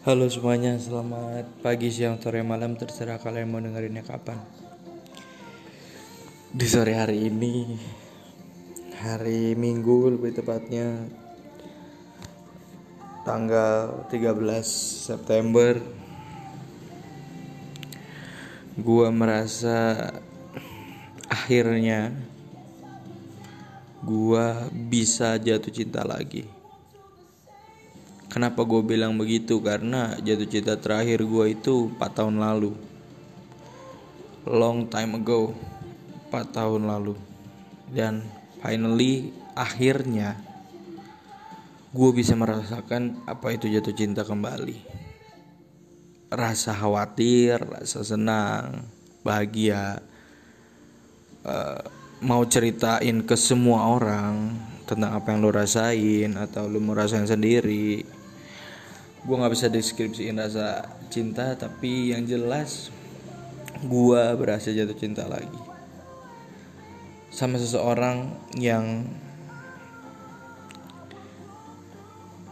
Halo semuanya, selamat pagi, siang, sore, malam. Terserah kalian mau dengerinnya kapan. Di sore hari ini Hari Minggu lebih tepatnya Tanggal 13 September Gua merasa Akhirnya Gua bisa jatuh cinta lagi Kenapa gue bilang begitu? Karena jatuh cinta terakhir gue itu 4 tahun lalu. Long time ago. 4 tahun lalu. Dan finally akhirnya gue bisa merasakan apa itu jatuh cinta kembali. Rasa khawatir, rasa senang, bahagia. Uh, mau ceritain ke semua orang tentang apa yang lo rasain atau lo mau sendiri gue nggak bisa deskripsiin rasa cinta tapi yang jelas gue berhasil jatuh cinta lagi. Sama seseorang yang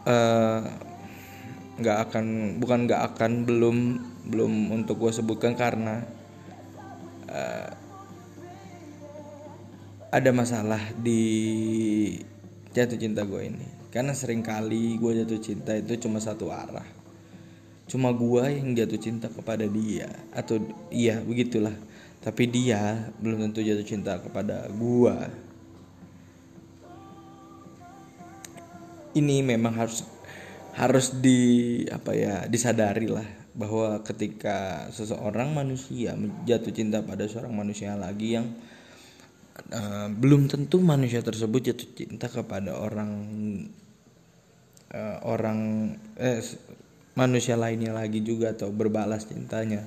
eh, nggak uh, akan bukan nggak akan belum belum untuk gue sebutkan karena uh, ada masalah di jatuh cinta gue ini karena sering kali gue jatuh cinta itu cuma satu arah. Cuma gue yang jatuh cinta kepada dia atau iya begitulah. Tapi dia belum tentu jatuh cinta kepada gue ini memang harus harus di apa ya disadari lah bahwa ketika seseorang manusia jatuh cinta pada seorang manusia lagi yang uh, belum tentu manusia tersebut jatuh cinta kepada orang uh, orang eh, manusia lainnya lagi juga atau berbalas cintanya.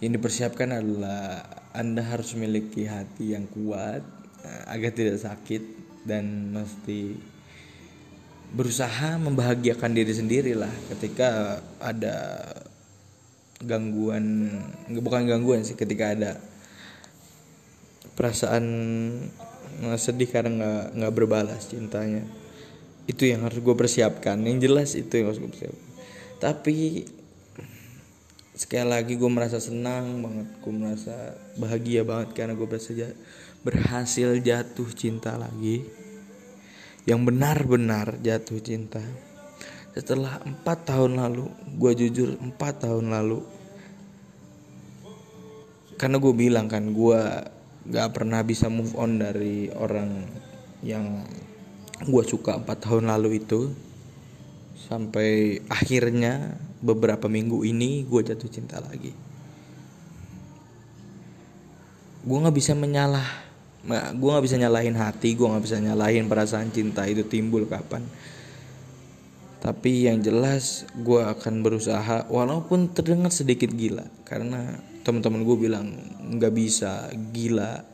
Yang dipersiapkan adalah anda harus memiliki hati yang kuat uh, agar tidak sakit dan mesti berusaha membahagiakan diri sendiri lah ketika ada gangguan bukan gangguan sih ketika ada perasaan sedih karena nggak nggak berbalas cintanya. Itu yang harus gue persiapkan. Yang jelas itu yang harus gue persiapkan. Tapi sekali lagi gue merasa senang banget. Gue merasa bahagia banget karena gue berhasil berhasil jatuh cinta lagi. Yang benar-benar jatuh cinta. Setelah empat tahun lalu gue jujur empat tahun lalu karena gue bilang kan gue gak pernah bisa move on dari orang yang gue suka empat tahun lalu itu. Sampai akhirnya beberapa minggu ini gue jatuh cinta lagi. Gue nggak bisa menyalah gue nggak bisa nyalahin hati gue nggak bisa nyalahin perasaan cinta itu timbul kapan. Tapi yang jelas gue akan berusaha walaupun terdengar sedikit gila karena teman-teman gue bilang nggak bisa gila.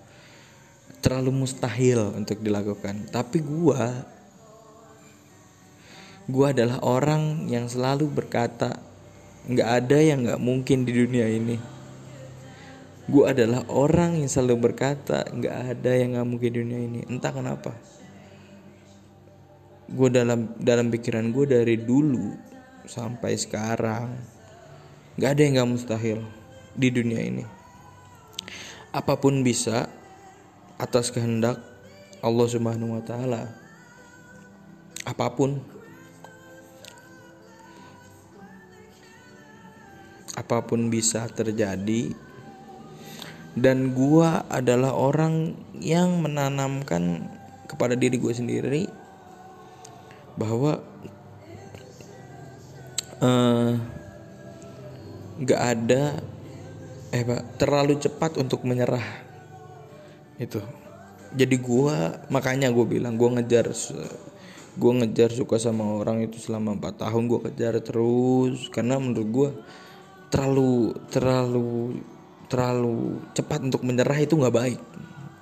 Terlalu mustahil untuk dilakukan. Tapi gue gue adalah orang yang selalu berkata nggak ada yang nggak mungkin di dunia ini. Gue adalah orang yang selalu berkata nggak ada yang nggak mungkin di dunia ini. Entah kenapa. Gue dalam dalam pikiran gue dari dulu sampai sekarang nggak ada yang nggak mustahil di dunia ini. Apa pun bisa atas kehendak Allah Subhanahu wa taala. Apa pun apa pun bisa terjadi dan gua adalah orang yang menanamkan kepada diri gue sendiri bahwa uh, gak ada eh pak terlalu cepat untuk menyerah. Itu. Jadi gue makanya gue bilang gue ngejar gue ngejar suka sama orang itu selama 4 tahun gue kejar terus. Karena menurut gue terlalu terlalu terlalu cepat untuk menyerah itu nggak baik.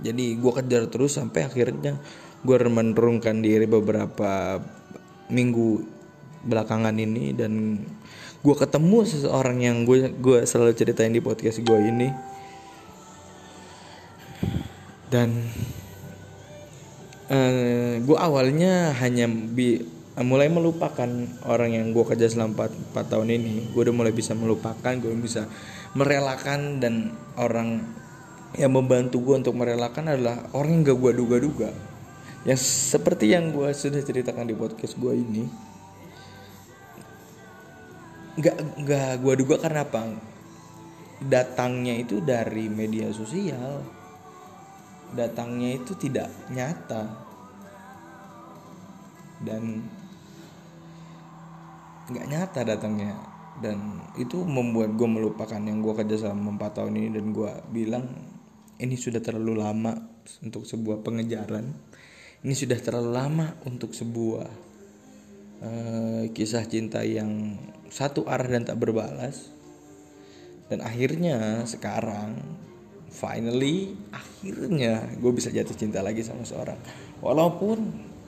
Jadi gue kejar terus sampai akhirnya gue menurunkan diri beberapa minggu belakangan ini dan gue ketemu seseorang yang gue gue selalu ceritain di podcast gue ini. Dan uh, eh, gue awalnya hanya bi mulai melupakan orang yang gue kerja selama 4, 4 tahun ini. Gue udah mulai bisa melupakan gue bisa merelakan dan orang yang membantu gue untuk merelakan adalah orang yang gak gue duga-duga. Yang seperti yang gue sudah ceritakan di podcast gue ini nggak nggak gue duga karena apa? Datangnya itu dari media sosial. Datangnya itu tidak nyata. Dan nggak nyata datangnya. Dan itu membuat gue melupakan yang gue kerja selama 4 tahun ini dan gue bilang ini sudah terlalu lama untuk sebuah pengejaran. Ini sudah terlalu lama untuk sebuah uh, kisah cinta yang satu arah dan tak berbalas. Dan akhirnya sekarang finally akhirnya gue bisa jatuh cinta lagi sama seorang. Walaupun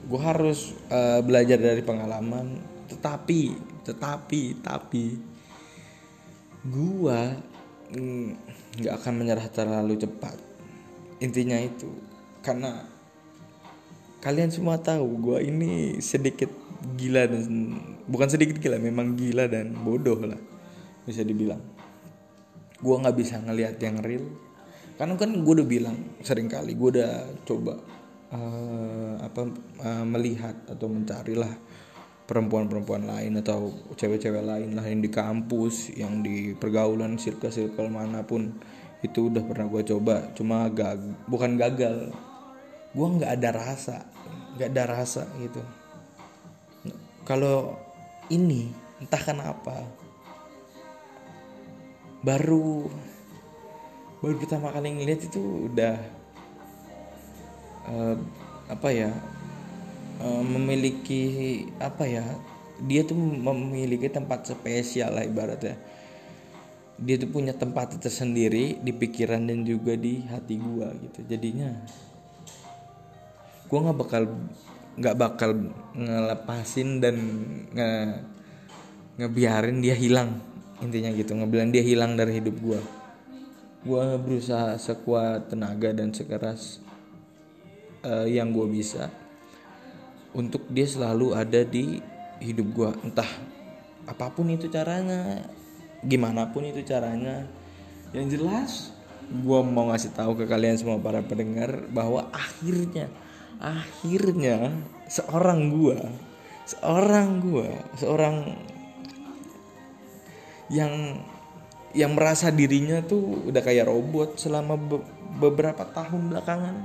gue harus uh, belajar dari pengalaman tetapi tetapi tapi gue mm, nggak akan menyerah terlalu cepat. Intinya itu karena kalian semua tahu gue ini sedikit gila dan bukan sedikit gila memang gila dan bodoh lah bisa dibilang. Gue nggak bisa ngelihat yang real. Karena kan gue udah bilang sering kali gue udah coba uh, apa uh, melihat atau mencarilah perempuan-perempuan lain atau cewek-cewek lain lah yang di kampus yang di pergaulan circle-circle mana pun. Itu udah pernah gue coba cuma gag bukan gagal. Gue nggak ada rasa nggak ada rasa gitu kalau ini entah kenapa baru baru pertama kali ngeliat itu udah uh, apa ya uh, memiliki apa ya dia tuh memiliki tempat spesial lah ibaratnya. Dia tuh punya tempat tersendiri di pikiran dan juga di hati gua gitu. Jadinya gua nggak bakal nggak bakal ngelepasin dan nge ngebiarin dia hilang. Intinya gitu ngebilang dia hilang dari hidup gue gue berusaha sekuat tenaga dan sekeras uh, yang gue bisa untuk dia selalu ada di hidup gue entah apa pun itu caranya gimana pun itu caranya. Yang jelas gue mau ngasih tahu ke kalian semua para pendengar bahwa akhirnya akhirnya seorang gue seorang gue seorang yang yang merasa dirinya tuh udah kayak robot selama be beberapa tahun belakangan.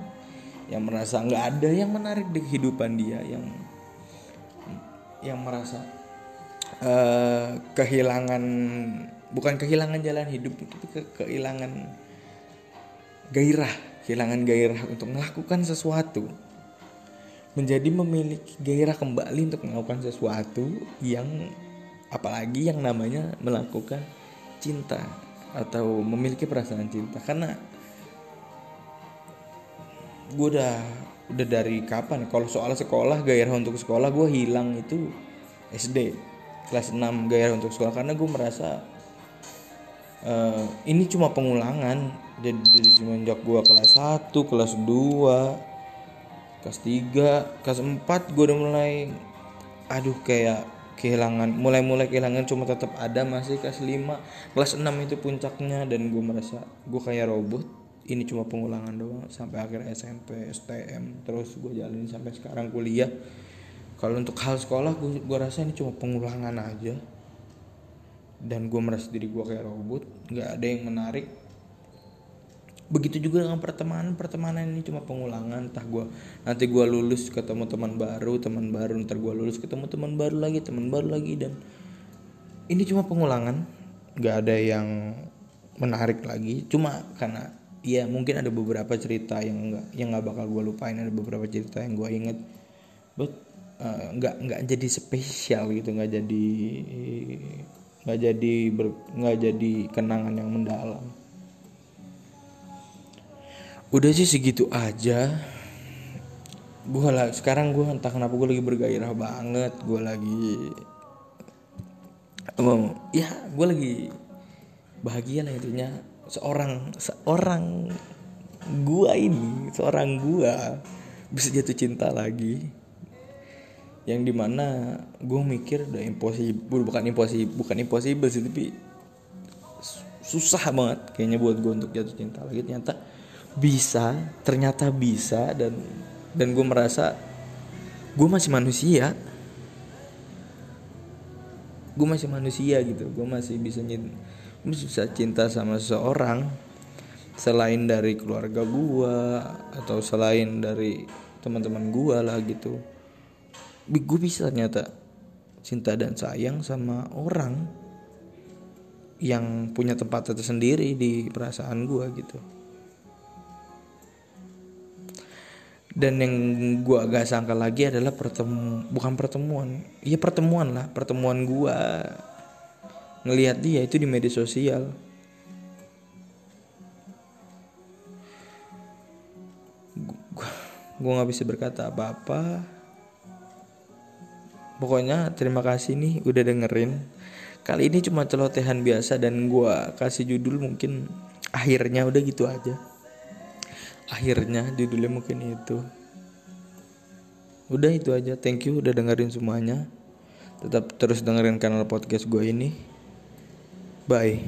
Yang merasa nggak ada yang menarik di kehidupan dia yang yang merasa uh, kehilangan bukan kehilangan jalan hidup tapi ke kehilangan gairah kehilangan gairah untuk melakukan sesuatu menjadi memiliki gairah kembali untuk melakukan sesuatu yang apalagi yang namanya melakukan cinta atau memiliki perasaan cinta. Karena gue udah udah dari kapan kalau soal sekolah gairah untuk sekolah gue hilang itu SD kelas 6 gairah untuk sekolah. Karena gue merasa uh, ini cuma pengulangan. Jadi semenjak gue kelas 1 kelas 2 kelas 3 kelas 4 gue udah mulai aduh kayak kehilangan mulai-mulai kehilangan cuma tetap ada masih kelas 5 kelas 6 itu puncaknya dan gue merasa gue kayak robot. Ini cuma pengulangan doang sampai akhir SMP STM terus gue jalanin sampai sekarang kuliah. Kalau untuk hal sekolah gue, gue rasa ini cuma pengulangan aja. Dan gue merasa diri gue kayak robot nggak ada yang menarik begitu juga dengan pertemanan. Pertemanan ini cuma pengulangan. Entah gue nanti gue lulus ketemu teman baru teman baru ntar gue lulus ketemu teman baru lagi teman baru lagi dan ini cuma pengulangan. Nggak ada yang menarik lagi. Cuma karena ya mungkin ada beberapa cerita yang nggak yang nggak bakal gue lupain. Ada beberapa cerita yang gue inget but uh, nggak nggak jadi spesial gitu. Nggak jadi nggak jadi nggak jadi kenangan yang mendalam udah sih segitu aja. Gue lah sekarang gue entah kenapa gue lagi bergairah banget. Gue lagi um, ya gue lagi bahagia lah intinya. Seorang seorang gue ini seorang gue bisa jatuh cinta lagi. Yang di mana gue mikir udah impossible bukan impossible bukan impossible sih tapi susah banget kayaknya buat gue untuk jatuh cinta lagi. Ternyata bisa ternyata bisa dan dan gue merasa gue masih manusia. Gue masih manusia gitu gue masih bisa bisa cinta sama seseorang selain dari keluarga gue atau selain dari teman-teman gue lah gitu. Gue bisa ternyata cinta dan sayang sama orang yang punya tempat tersendiri di perasaan gue gitu dan yang gue agak sangka lagi adalah pertemu bukan pertemuan. Iya pertemuan lah pertemuan gue ngelihat dia itu di media sosial. Gue nggak bisa berkata apa-apa. Pokoknya terima kasih nih udah dengerin. Kali ini cuma celotehan biasa dan gue kasih judul mungkin akhirnya udah gitu aja akhirnya judulnya mungkin itu. Udah itu aja. Thank you udah dengerin semuanya. Tetap terus dengerin kanal podcast gue ini. Bye